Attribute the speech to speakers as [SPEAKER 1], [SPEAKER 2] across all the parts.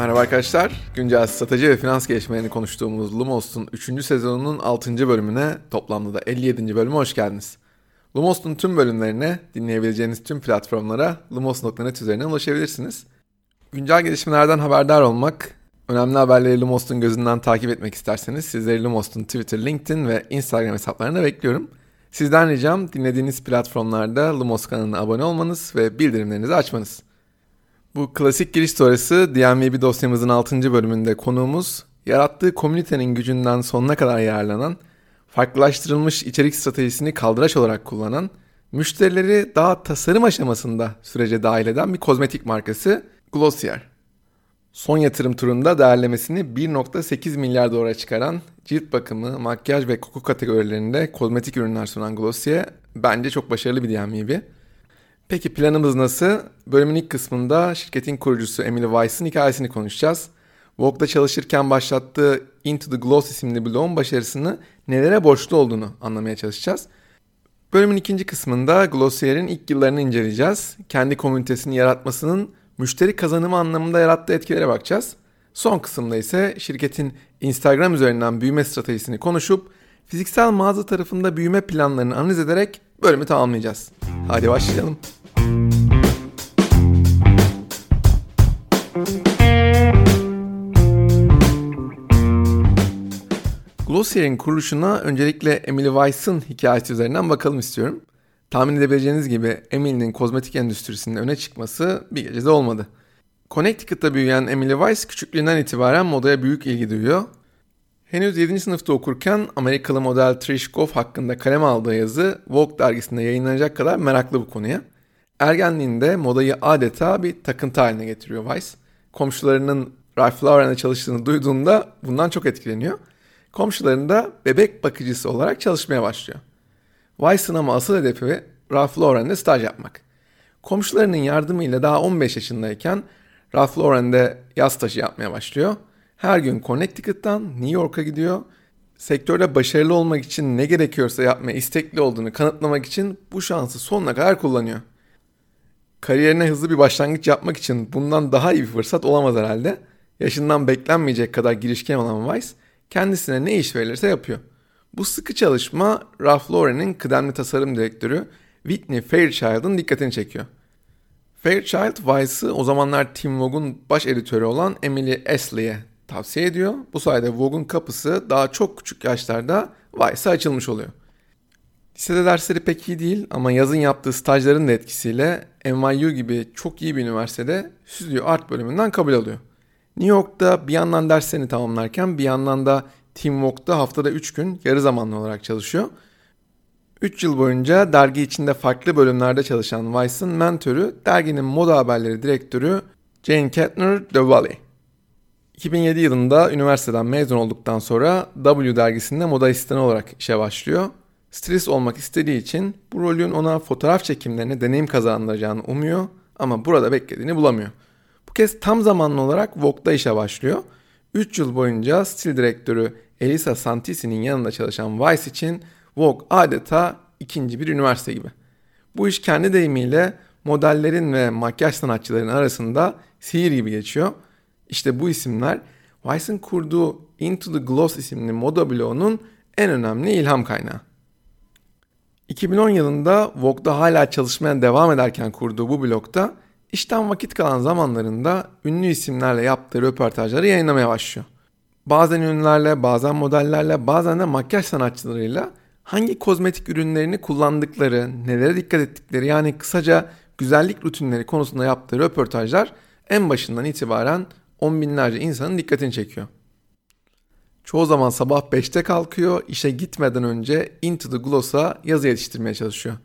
[SPEAKER 1] Merhaba arkadaşlar. Güncel strateji ve finans gelişmelerini konuştuğumuz Lumos'un 3. sezonunun 6. bölümüne toplamda da 57. bölüme hoş geldiniz. Lumos'un tüm bölümlerine dinleyebileceğiniz tüm platformlara lumos.net üzerinden ulaşabilirsiniz. Güncel gelişmelerden haberdar olmak, önemli haberleri Lumos'un gözünden takip etmek isterseniz sizleri Lumos'un Twitter, LinkedIn ve Instagram hesaplarına bekliyorum. Sizden ricam dinlediğiniz platformlarda Lumos kanalına abone olmanız ve bildirimlerinizi açmanız. Bu klasik giriş sonrası DMVB dosyamızın 6. bölümünde konuğumuz yarattığı komünitenin gücünden sonuna kadar yararlanan, farklılaştırılmış içerik stratejisini kaldıraç olarak kullanan, müşterileri daha tasarım aşamasında sürece dahil eden bir kozmetik markası Glossier. Son yatırım turunda değerlemesini 1.8 milyar dolara çıkaran cilt bakımı, makyaj ve koku kategorilerinde kozmetik ürünler sunan Glossier bence çok başarılı bir DMVB. Peki planımız nasıl? Bölümün ilk kısmında şirketin kurucusu Emily Weiss'in hikayesini konuşacağız. Vogue'da çalışırken başlattığı Into the Gloss isimli blogun başarısını nelere borçlu olduğunu anlamaya çalışacağız. Bölümün ikinci kısmında Glossier'in ilk yıllarını inceleyeceğiz. Kendi komünitesini yaratmasının müşteri kazanımı anlamında yarattığı etkilere bakacağız. Son kısımda ise şirketin Instagram üzerinden büyüme stratejisini konuşup fiziksel mağaza tarafında büyüme planlarını analiz ederek bölümü tamamlayacağız. Hadi başlayalım. Glossier'in kuruluşuna öncelikle Emily Weiss'ın hikayesi üzerinden bakalım istiyorum. Tahmin edebileceğiniz gibi Emily'nin kozmetik endüstrisinde öne çıkması bir gecede olmadı. Connecticut'ta büyüyen Emily Weiss küçüklüğünden itibaren modaya büyük ilgi duyuyor. Henüz 7. sınıfta okurken Amerikalı model Trish Goff hakkında kaleme aldığı yazı Vogue dergisinde yayınlanacak kadar meraklı bu konuya. Ergenliğinde modayı adeta bir takıntı haline getiriyor Weiss. Komşularının Ralph Lauren'e çalıştığını duyduğunda bundan çok etkileniyor. Komşularında bebek bakıcısı olarak çalışmaya başlıyor. Weiss'ın ama asıl hedefi Ralph Lauren'de staj yapmak. Komşularının yardımıyla daha 15 yaşındayken Ralph Lauren'de yaz stajı yapmaya başlıyor. Her gün Connecticut'tan New York'a gidiyor. Sektörde başarılı olmak için ne gerekiyorsa yapmaya istekli olduğunu kanıtlamak için bu şansı sonuna kadar kullanıyor. Kariyerine hızlı bir başlangıç yapmak için bundan daha iyi bir fırsat olamaz herhalde. Yaşından beklenmeyecek kadar girişken olan Weiss kendisine ne iş verilirse yapıyor. Bu sıkı çalışma Ralph Lauren'in kıdemli tasarım direktörü Whitney Fairchild'ın dikkatini çekiyor. Fairchild Weiss'ı o zamanlar Tim Vogue'un baş editörü olan Emily Esley'e tavsiye ediyor. Bu sayede Vogue'un kapısı daha çok küçük yaşlarda Weiss'a açılmış oluyor. Lisede dersleri pek iyi değil ama yazın yaptığı stajların da etkisiyle NYU gibi çok iyi bir üniversitede stüdyo art bölümünden kabul alıyor. New York'ta bir yandan derslerini tamamlarken bir yandan da Team Vogue'da haftada 3 gün yarı zamanlı olarak çalışıyor. 3 yıl boyunca dergi içinde farklı bölümlerde çalışan Weiss'ın mentörü derginin moda haberleri direktörü Jane Kettner de Valley. 2007 yılında üniversiteden mezun olduktan sonra W dergisinde moda asistanı olarak işe başlıyor. Stilist olmak istediği için bu rolün ona fotoğraf çekimlerine deneyim kazandıracağını umuyor ama burada beklediğini bulamıyor. Bu kez tam zamanlı olarak Vogue'da işe başlıyor. 3 yıl boyunca stil direktörü Elisa Santisi'nin yanında çalışan Vice için Vogue adeta ikinci bir üniversite gibi. Bu iş kendi deyimiyle modellerin ve makyaj sanatçılarının arasında sihir gibi geçiyor. İşte bu isimler Vice'ın kurduğu Into the Gloss isimli moda bloğunun en önemli ilham kaynağı. 2010 yılında Vogue'da hala çalışmaya devam ederken kurduğu bu blogda işten vakit kalan zamanlarında ünlü isimlerle yaptığı röportajları yayınlamaya başlıyor. Bazen ünlülerle, bazen modellerle, bazen de makyaj sanatçılarıyla hangi kozmetik ürünlerini kullandıkları, nelere dikkat ettikleri yani kısaca güzellik rutinleri konusunda yaptığı röportajlar en başından itibaren on binlerce insanın dikkatini çekiyor. Çoğu zaman sabah 5'te kalkıyor, işe gitmeden önce Into the Gloss'a yazı yetiştirmeye çalışıyor.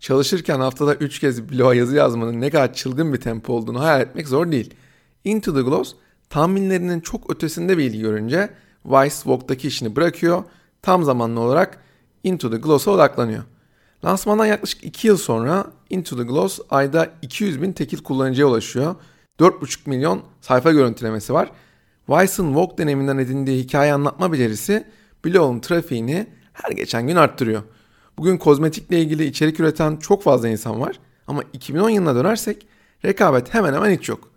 [SPEAKER 1] Çalışırken haftada 3 kez bloğa yazı yazmanın ne kadar çılgın bir tempo olduğunu hayal etmek zor değil. Into the Gloss tahminlerinin çok ötesinde bir ilgi görünce Vice Vogue'daki işini bırakıyor, tam zamanlı olarak Into the Gloss'a odaklanıyor. Lansmandan yaklaşık 2 yıl sonra Into the Gloss ayda 200 bin tekil kullanıcıya ulaşıyor. 4,5 milyon sayfa görüntülemesi var. Vice'ın Vogue döneminden edindiği hikaye anlatma becerisi blogun trafiğini her geçen gün arttırıyor. Bugün kozmetikle ilgili içerik üreten çok fazla insan var ama 2010 yılına dönersek rekabet hemen hemen hiç yok.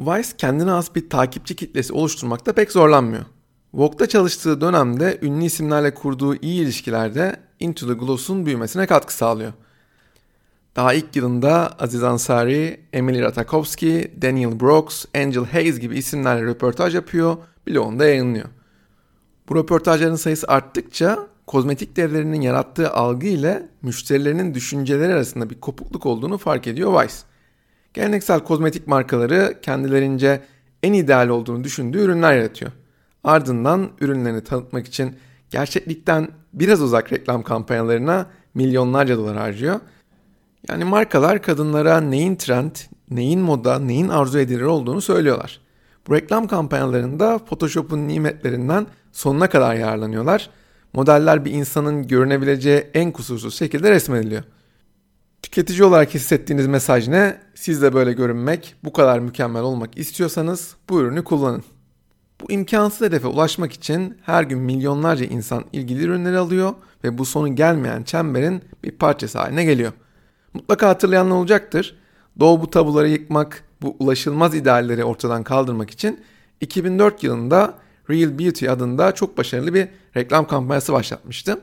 [SPEAKER 1] Vice kendine has bir takipçi kitlesi oluşturmakta pek zorlanmıyor. Vogue'da çalıştığı dönemde ünlü isimlerle kurduğu iyi ilişkilerde Into the Gloss'un büyümesine katkı sağlıyor. Daha ilk yılında Aziz Ansari, Emily Ratajkowski, Daniel Brooks, Angel Hayes gibi isimlerle röportaj yapıyor, bloğunda yayınlıyor. Bu röportajların sayısı arttıkça kozmetik devlerinin yarattığı algı ile müşterilerinin düşünceleri arasında bir kopukluk olduğunu fark ediyor Vice. Geleneksel kozmetik markaları kendilerince en ideal olduğunu düşündüğü ürünler yaratıyor. Ardından ürünlerini tanıtmak için gerçeklikten biraz uzak reklam kampanyalarına milyonlarca dolar harcıyor. Yani markalar kadınlara neyin trend, neyin moda, neyin arzu edilir olduğunu söylüyorlar. Bu reklam kampanyalarında Photoshop'un nimetlerinden sonuna kadar yararlanıyorlar. Modeller bir insanın görünebileceği en kusursuz şekilde resmediliyor. Tüketici olarak hissettiğiniz mesaj ne? Siz de böyle görünmek, bu kadar mükemmel olmak istiyorsanız bu ürünü kullanın. Bu imkansız hedefe ulaşmak için her gün milyonlarca insan ilgili ürünleri alıyor ve bu sonu gelmeyen çemberin bir parçası haline geliyor. Mutlaka hatırlayanlar olacaktır. Doğu bu tabuları yıkmak, bu ulaşılmaz idealleri ortadan kaldırmak için 2004 yılında Real Beauty adında çok başarılı bir reklam kampanyası başlatmıştı.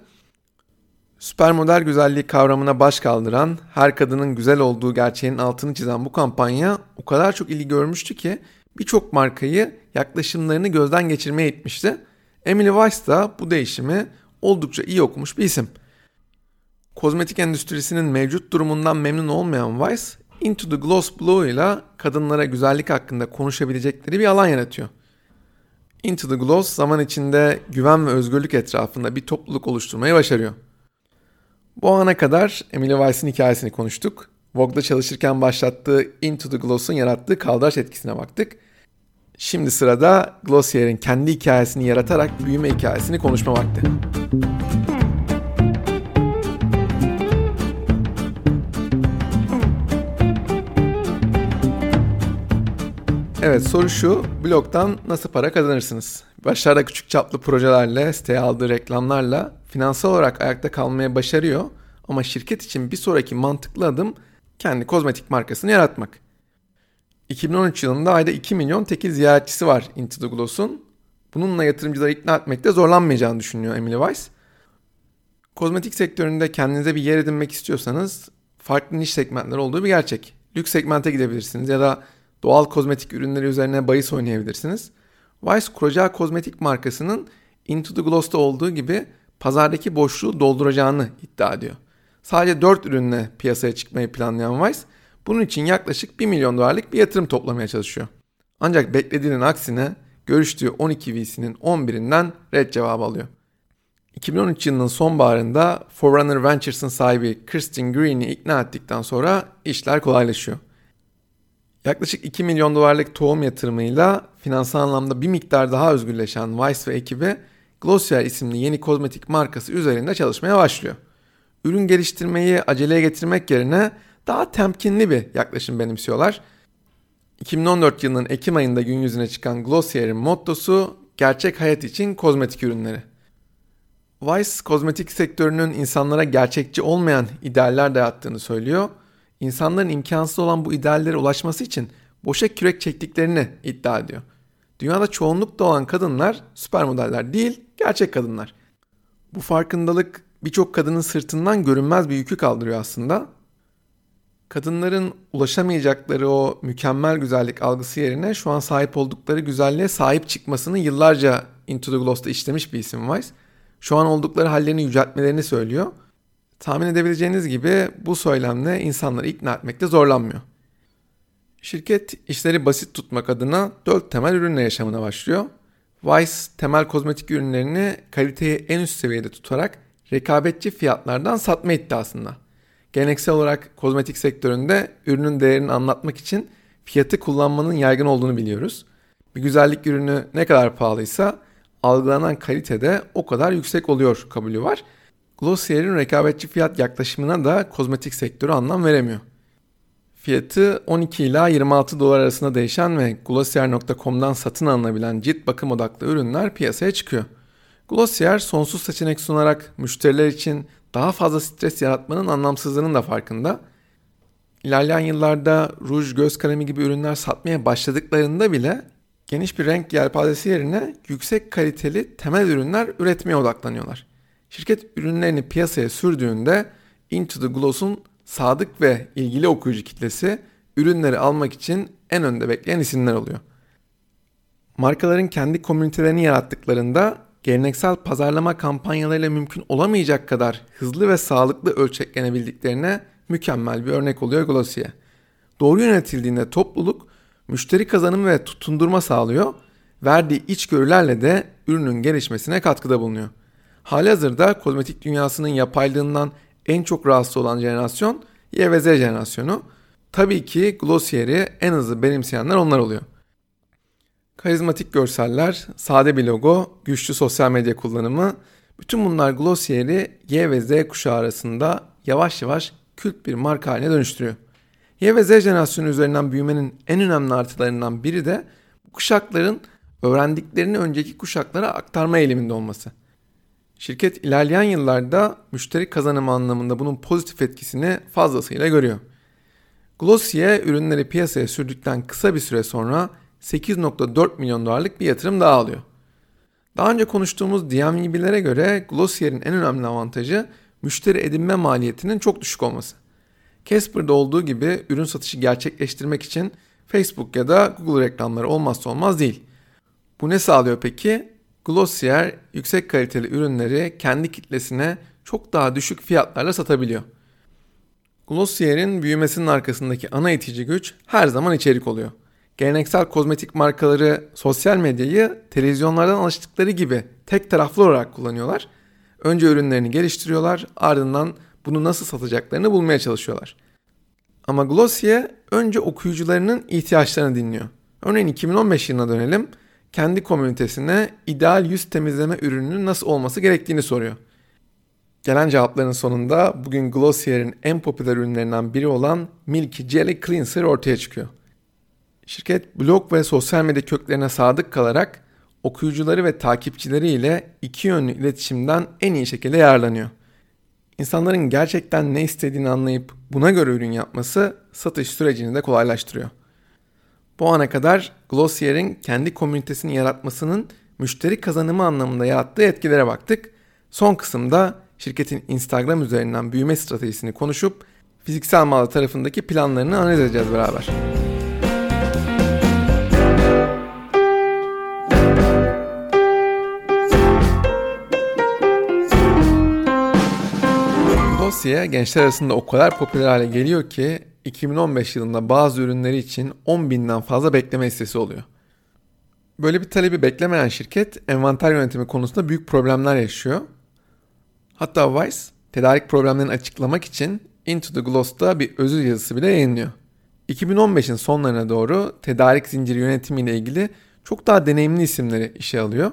[SPEAKER 1] Süper model güzelliği kavramına baş kaldıran, her kadının güzel olduğu gerçeğinin altını çizen bu kampanya o kadar çok ilgi görmüştü ki birçok markayı yaklaşımlarını gözden geçirmeye itmişti. Emily Weiss da bu değişimi oldukça iyi okumuş bir isim. Kozmetik endüstrisinin mevcut durumundan memnun olmayan Weiss, Into the Gloss Blow ile kadınlara güzellik hakkında konuşabilecekleri bir alan yaratıyor. Into the Gloss zaman içinde güven ve özgürlük etrafında bir topluluk oluşturmayı başarıyor. Bu ana kadar Emily Weiss'in hikayesini konuştuk. Vogue'da çalışırken başlattığı Into the Gloss'un yarattığı kaldıraç etkisine baktık. Şimdi sırada Glossier'in kendi hikayesini yaratarak büyüme hikayesini konuşma vakti. Evet soru şu, blogdan nasıl para kazanırsınız? Başlarda küçük çaplı projelerle, siteye aldığı reklamlarla finansal olarak ayakta kalmaya başarıyor. Ama şirket için bir sonraki mantıklı adım kendi kozmetik markasını yaratmak. 2013 yılında ayda 2 milyon tekil ziyaretçisi var Into the Gloss'un. Bununla yatırımcıları ikna etmekte zorlanmayacağını düşünüyor Emily Weiss. Kozmetik sektöründe kendinize bir yer edinmek istiyorsanız farklı niş segmentler olduğu bir gerçek. Lüks segmente gidebilirsiniz ya da doğal kozmetik ürünleri üzerine bahis oynayabilirsiniz. Weiss kuracağı kozmetik markasının Into the Gloss'ta olduğu gibi pazardaki boşluğu dolduracağını iddia ediyor. Sadece 4 ürünle piyasaya çıkmayı planlayan Weiss, bunun için yaklaşık 1 milyon dolarlık bir yatırım toplamaya çalışıyor. Ancak beklediğinin aksine görüştüğü 12 VC'nin 11'inden red cevabı alıyor. 2013 yılının sonbaharında Forerunner Ventures'ın sahibi Kristin Green'i ikna ettikten sonra işler kolaylaşıyor. Yaklaşık 2 milyon dolarlık tohum yatırımıyla finansal anlamda bir miktar daha özgürleşen Weiss ve ekibi Glossier isimli yeni kozmetik markası üzerinde çalışmaya başlıyor. Ürün geliştirmeyi aceleye getirmek yerine daha temkinli bir yaklaşım benimsiyorlar. 2014 yılının Ekim ayında gün yüzüne çıkan Glossier'in mottosu gerçek hayat için kozmetik ürünleri. Weiss kozmetik sektörünün insanlara gerçekçi olmayan idealler dayattığını söylüyor. İnsanların imkansız olan bu ideallere ulaşması için boşa kürek çektiklerini iddia ediyor. Dünyada çoğunlukta olan kadınlar süper modeller değil, gerçek kadınlar. Bu farkındalık birçok kadının sırtından görünmez bir yükü kaldırıyor aslında. Kadınların ulaşamayacakları o mükemmel güzellik algısı yerine şu an sahip oldukları güzelliğe sahip çıkmasını yıllarca Into the Gloss'ta işlemiş bir isim Weiss. Şu an oldukları hallerini yüceltmelerini söylüyor. Tahmin edebileceğiniz gibi bu söylemle insanları ikna etmekte zorlanmıyor. Şirket işleri basit tutmak adına 4 temel ürünle yaşamına başlıyor. Weiss temel kozmetik ürünlerini kaliteyi en üst seviyede tutarak rekabetçi fiyatlardan satma iddiasında. Geleneksel olarak kozmetik sektöründe ürünün değerini anlatmak için fiyatı kullanmanın yaygın olduğunu biliyoruz. Bir güzellik ürünü ne kadar pahalıysa algılanan kalite de o kadar yüksek oluyor kabulü var. Glossier'in rekabetçi fiyat yaklaşımına da kozmetik sektörü anlam veremiyor. Fiyatı 12 ila 26 dolar arasında değişen ve Glossier.com'dan satın alınabilen cilt bakım odaklı ürünler piyasaya çıkıyor. Glossier sonsuz seçenek sunarak müşteriler için daha fazla stres yaratmanın anlamsızlığının da farkında. ilerleyen yıllarda ruj, göz kalemi gibi ürünler satmaya başladıklarında bile geniş bir renk yelpazesi yerine yüksek kaliteli temel ürünler üretmeye odaklanıyorlar. Şirket ürünlerini piyasaya sürdüğünde Into the Gloss'un sadık ve ilgili okuyucu kitlesi ürünleri almak için en önde bekleyen isimler oluyor. Markaların kendi komünitelerini yarattıklarında geleneksel pazarlama kampanyalarıyla mümkün olamayacak kadar hızlı ve sağlıklı ölçeklenebildiklerine mükemmel bir örnek oluyor Glossier. Doğru yönetildiğinde topluluk müşteri kazanımı ve tutundurma sağlıyor, verdiği içgörülerle de ürünün gelişmesine katkıda bulunuyor. Halihazırda kozmetik dünyasının yapaylığından en çok rahatsız olan jenerasyon Y ve Z jenerasyonu. Tabii ki Glossier'i en hızlı benimseyenler onlar oluyor. Karizmatik görseller, sade bir logo, güçlü sosyal medya kullanımı, bütün bunlar Glossier'i Y ve Z kuşağı arasında yavaş yavaş kült bir marka haline dönüştürüyor. Y ve Z jenerasyonu üzerinden büyümenin en önemli artılarından biri de bu kuşakların öğrendiklerini önceki kuşaklara aktarma eğiliminde olması. Şirket ilerleyen yıllarda müşteri kazanımı anlamında bunun pozitif etkisini fazlasıyla görüyor. Glossier ürünleri piyasaya sürdükten kısa bir süre sonra 8.4 milyon dolarlık bir yatırım daha alıyor. Daha önce konuştuğumuz DMV'lere göre Glossier'in en önemli avantajı müşteri edinme maliyetinin çok düşük olması. Casper'da olduğu gibi ürün satışı gerçekleştirmek için Facebook ya da Google reklamları olmazsa olmaz değil. Bu ne sağlıyor peki? Glossier yüksek kaliteli ürünleri kendi kitlesine çok daha düşük fiyatlarla satabiliyor. Glossier'in büyümesinin arkasındaki ana itici güç her zaman içerik oluyor. Geleneksel kozmetik markaları sosyal medyayı televizyonlardan alıştıkları gibi tek taraflı olarak kullanıyorlar. Önce ürünlerini geliştiriyorlar, ardından bunu nasıl satacaklarını bulmaya çalışıyorlar. Ama Glossier önce okuyucularının ihtiyaçlarını dinliyor. Örneğin 2015 yılına dönelim. Kendi komünitesine ideal yüz temizleme ürününün nasıl olması gerektiğini soruyor. Gelen cevapların sonunda bugün Glossier'in en popüler ürünlerinden biri olan Milky Jelly Cleanser ortaya çıkıyor. Şirket blog ve sosyal medya köklerine sadık kalarak okuyucuları ve takipçileri ile iki yönlü iletişimden en iyi şekilde yararlanıyor. İnsanların gerçekten ne istediğini anlayıp buna göre ürün yapması satış sürecini de kolaylaştırıyor. Bu ana kadar Glossier'in kendi komünitesini yaratmasının müşteri kazanımı anlamında yarattığı etkilere baktık. Son kısımda şirketin Instagram üzerinden büyüme stratejisini konuşup fiziksel mağaza tarafındaki planlarını analiz edeceğiz beraber. Glossier gençler arasında o kadar popüler hale geliyor ki 2015 yılında bazı ürünleri için 10 binden fazla bekleme listesi oluyor. Böyle bir talebi beklemeyen şirket envanter yönetimi konusunda büyük problemler yaşıyor. Hatta Vice tedarik problemlerini açıklamak için Into the Gloss'ta bir özür yazısı bile yayınlıyor. 2015'in sonlarına doğru tedarik zinciri yönetimiyle ilgili çok daha deneyimli isimleri işe alıyor.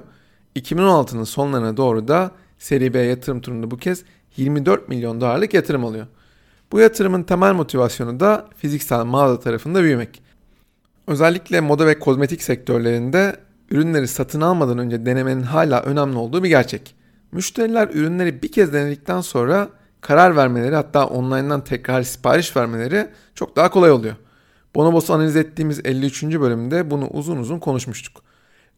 [SPEAKER 1] 2016'nın sonlarına doğru da seri B yatırım turunda bu kez 24 milyon dolarlık yatırım alıyor. Bu yatırımın temel motivasyonu da fiziksel mağaza tarafında büyümek. Özellikle moda ve kozmetik sektörlerinde ürünleri satın almadan önce denemenin hala önemli olduğu bir gerçek. Müşteriler ürünleri bir kez denedikten sonra karar vermeleri hatta online'dan tekrar sipariş vermeleri çok daha kolay oluyor. Bonobos'u analiz ettiğimiz 53. bölümde bunu uzun uzun konuşmuştuk.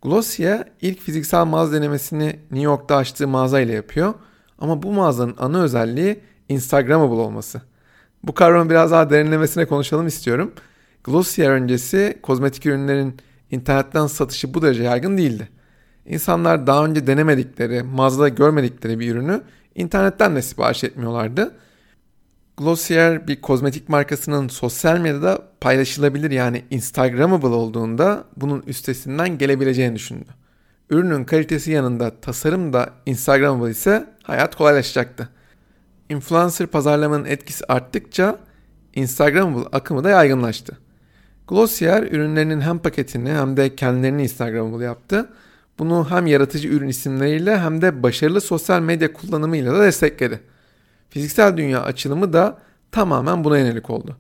[SPEAKER 1] Glossier ilk fiziksel mağaza denemesini New York'ta açtığı mağaza ile yapıyor ama bu mağazanın ana özelliği Instagramable olması. Bu kavramı biraz daha derinlemesine konuşalım istiyorum. Glossier öncesi kozmetik ürünlerin internetten satışı bu derece yaygın değildi. İnsanlar daha önce denemedikleri, mağazada görmedikleri bir ürünü internetten de sipariş etmiyorlardı. Glossier bir kozmetik markasının sosyal medyada paylaşılabilir yani Instagramable olduğunda bunun üstesinden gelebileceğini düşündü. Ürünün kalitesi yanında tasarım da Instagramable ise hayat kolaylaşacaktı. Influencer pazarlamanın etkisi arttıkça Instagramable akımı da yaygınlaştı. Glossier ürünlerinin hem paketini hem de kendilerini Instagramable yaptı. Bunu hem yaratıcı ürün isimleriyle hem de başarılı sosyal medya kullanımıyla da destekledi. Fiziksel dünya açılımı da tamamen buna yönelik oldu.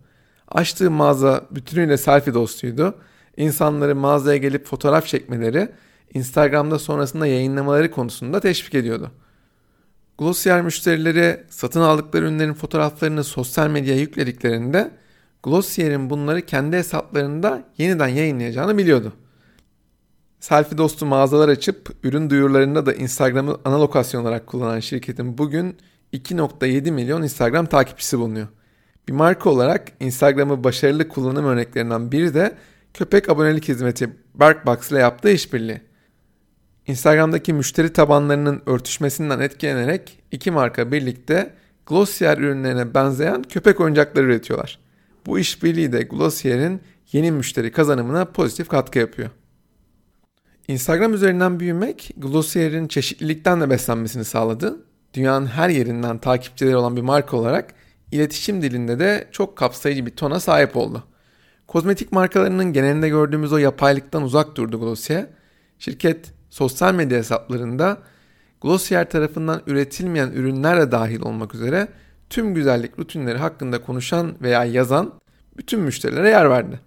[SPEAKER 1] Açtığı mağaza bütünüyle selfie dostuydu. İnsanları mağazaya gelip fotoğraf çekmeleri, Instagram'da sonrasında yayınlamaları konusunda teşvik ediyordu. Glossier müşterileri satın aldıkları ürünlerin fotoğraflarını sosyal medyaya yüklediklerinde Glossier'in bunları kendi hesaplarında yeniden yayınlayacağını biliyordu. Selfie dostu mağazalar açıp ürün duyurularında da Instagram'ı ana lokasyon olarak kullanan şirketin bugün 2.7 milyon Instagram takipçisi bulunuyor. Bir marka olarak Instagram'ı başarılı kullanım örneklerinden biri de köpek abonelik hizmeti BarkBox ile yaptığı işbirliği. Instagram'daki müşteri tabanlarının örtüşmesinden etkilenerek iki marka birlikte Glossier ürünlerine benzeyen köpek oyuncakları üretiyorlar. Bu işbirliği de Glossier'in yeni müşteri kazanımına pozitif katkı yapıyor. Instagram üzerinden büyümek Glossier'in çeşitlilikten de beslenmesini sağladı. Dünyanın her yerinden takipçileri olan bir marka olarak iletişim dilinde de çok kapsayıcı bir tona sahip oldu. Kozmetik markalarının genelinde gördüğümüz o yapaylıktan uzak durdu Glossier. Şirket sosyal medya hesaplarında Glossier tarafından üretilmeyen ürünler de dahil olmak üzere tüm güzellik rutinleri hakkında konuşan veya yazan bütün müşterilere yer verdi.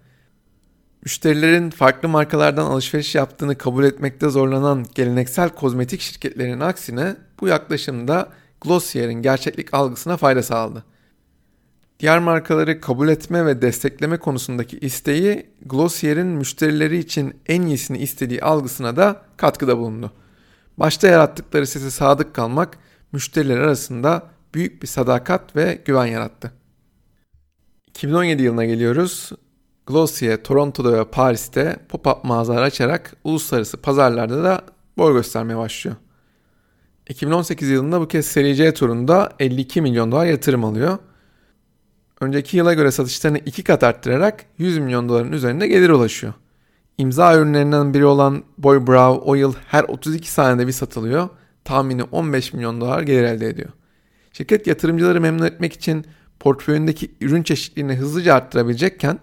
[SPEAKER 1] Müşterilerin farklı markalardan alışveriş yaptığını kabul etmekte zorlanan geleneksel kozmetik şirketlerinin aksine bu yaklaşımda Glossier'in gerçeklik algısına fayda sağladı. Diğer markaları kabul etme ve destekleme konusundaki isteği Glossier'in müşterileri için en iyisini istediği algısına da katkıda bulundu. Başta yarattıkları sese sadık kalmak müşteriler arasında büyük bir sadakat ve güven yarattı. 2017 yılına geliyoruz. Glossier Toronto'da ve Paris'te pop-up mağazalar açarak uluslararası pazarlarda da boy göstermeye başlıyor. 2018 yılında bu kez Seri C turunda 52 milyon dolar yatırım alıyor. Önceki yıla göre satışlarını iki kat arttırarak 100 milyon doların üzerinde gelir ulaşıyor. İmza ürünlerinden biri olan Boy Brow o yıl her 32 saniyede bir satılıyor. Tahmini 15 milyon dolar gelir elde ediyor. Şirket yatırımcıları memnun etmek için portföyündeki ürün çeşitliliğini hızlıca arttırabilecekken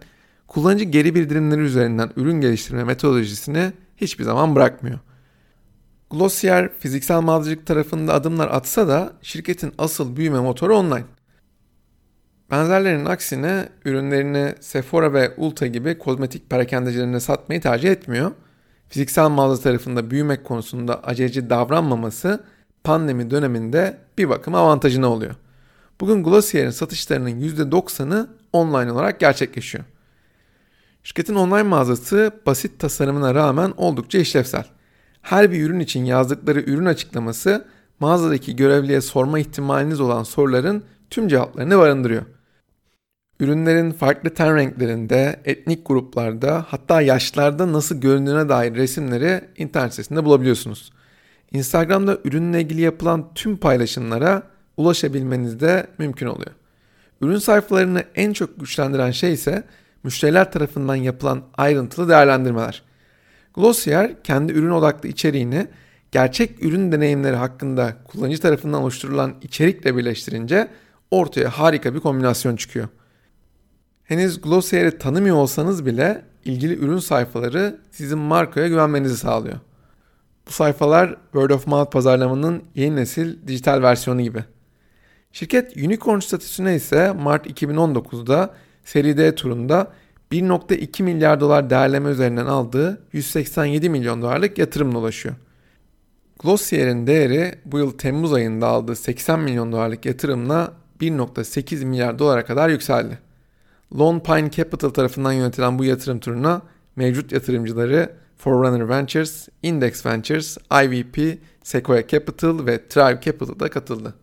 [SPEAKER 1] kullanıcı geri bildirimleri üzerinden ürün geliştirme metodolojisini hiçbir zaman bırakmıyor. Glossier fiziksel mağazacılık tarafında adımlar atsa da şirketin asıl büyüme motoru online. Benzerlerinin aksine ürünlerini Sephora ve Ulta gibi kozmetik perakendecilerine satmayı tercih etmiyor. Fiziksel mağaza tarafında büyümek konusunda aceleci davranmaması pandemi döneminde bir bakım avantajına oluyor. Bugün Glossier'in satışlarının %90'ı online olarak gerçekleşiyor. Şirketin online mağazası basit tasarımına rağmen oldukça işlevsel. Her bir ürün için yazdıkları ürün açıklaması mağazadaki görevliye sorma ihtimaliniz olan soruların tüm cevaplarını barındırıyor. Ürünlerin farklı ten renklerinde, etnik gruplarda hatta yaşlarda nasıl göründüğüne dair resimleri internet sitesinde bulabiliyorsunuz. Instagram'da ürünle ilgili yapılan tüm paylaşımlara ulaşabilmeniz de mümkün oluyor. Ürün sayfalarını en çok güçlendiren şey ise müşteriler tarafından yapılan ayrıntılı değerlendirmeler. Glossier kendi ürün odaklı içeriğini gerçek ürün deneyimleri hakkında kullanıcı tarafından oluşturulan içerikle birleştirince ortaya harika bir kombinasyon çıkıyor. Henüz Glossier'i tanımıyor olsanız bile ilgili ürün sayfaları sizin markaya güvenmenizi sağlıyor. Bu sayfalar Word of Mouth pazarlamanın yeni nesil dijital versiyonu gibi. Şirket unicorn statüsüne ise Mart 2019'da seri D turunda 1.2 milyar dolar değerleme üzerinden aldığı 187 milyon dolarlık yatırımla ulaşıyor. Glossier'in değeri bu yıl Temmuz ayında aldığı 80 milyon dolarlık yatırımla 1.8 milyar dolara kadar yükseldi. Lone Pine Capital tarafından yönetilen bu yatırım turuna mevcut yatırımcıları Forerunner Ventures, Index Ventures, IVP, Sequoia Capital ve Thrive Capital da katıldı.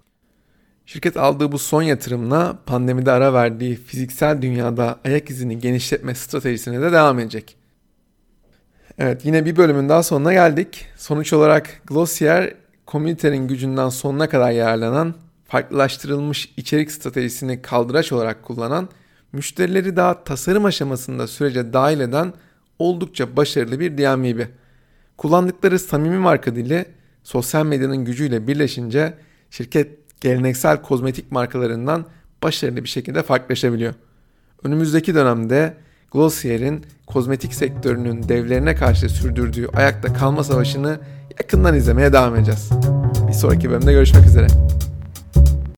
[SPEAKER 1] Şirket aldığı bu son yatırımla pandemide ara verdiği fiziksel dünyada ayak izini genişletme stratejisine de devam edecek. Evet yine bir bölümün daha sonuna geldik. Sonuç olarak Glossier komünitenin gücünden sonuna kadar yararlanan, farklılaştırılmış içerik stratejisini kaldıraç olarak kullanan, müşterileri daha tasarım aşamasında sürece dahil eden oldukça başarılı bir DMV. Kullandıkları samimi marka dili sosyal medyanın gücüyle birleşince şirket geleneksel kozmetik markalarından başarılı bir şekilde farklılaşabiliyor. Önümüzdeki dönemde Glossier'in kozmetik sektörünün devlerine karşı sürdürdüğü ayakta kalma savaşını yakından izlemeye devam edeceğiz. Bir sonraki bölümde görüşmek üzere.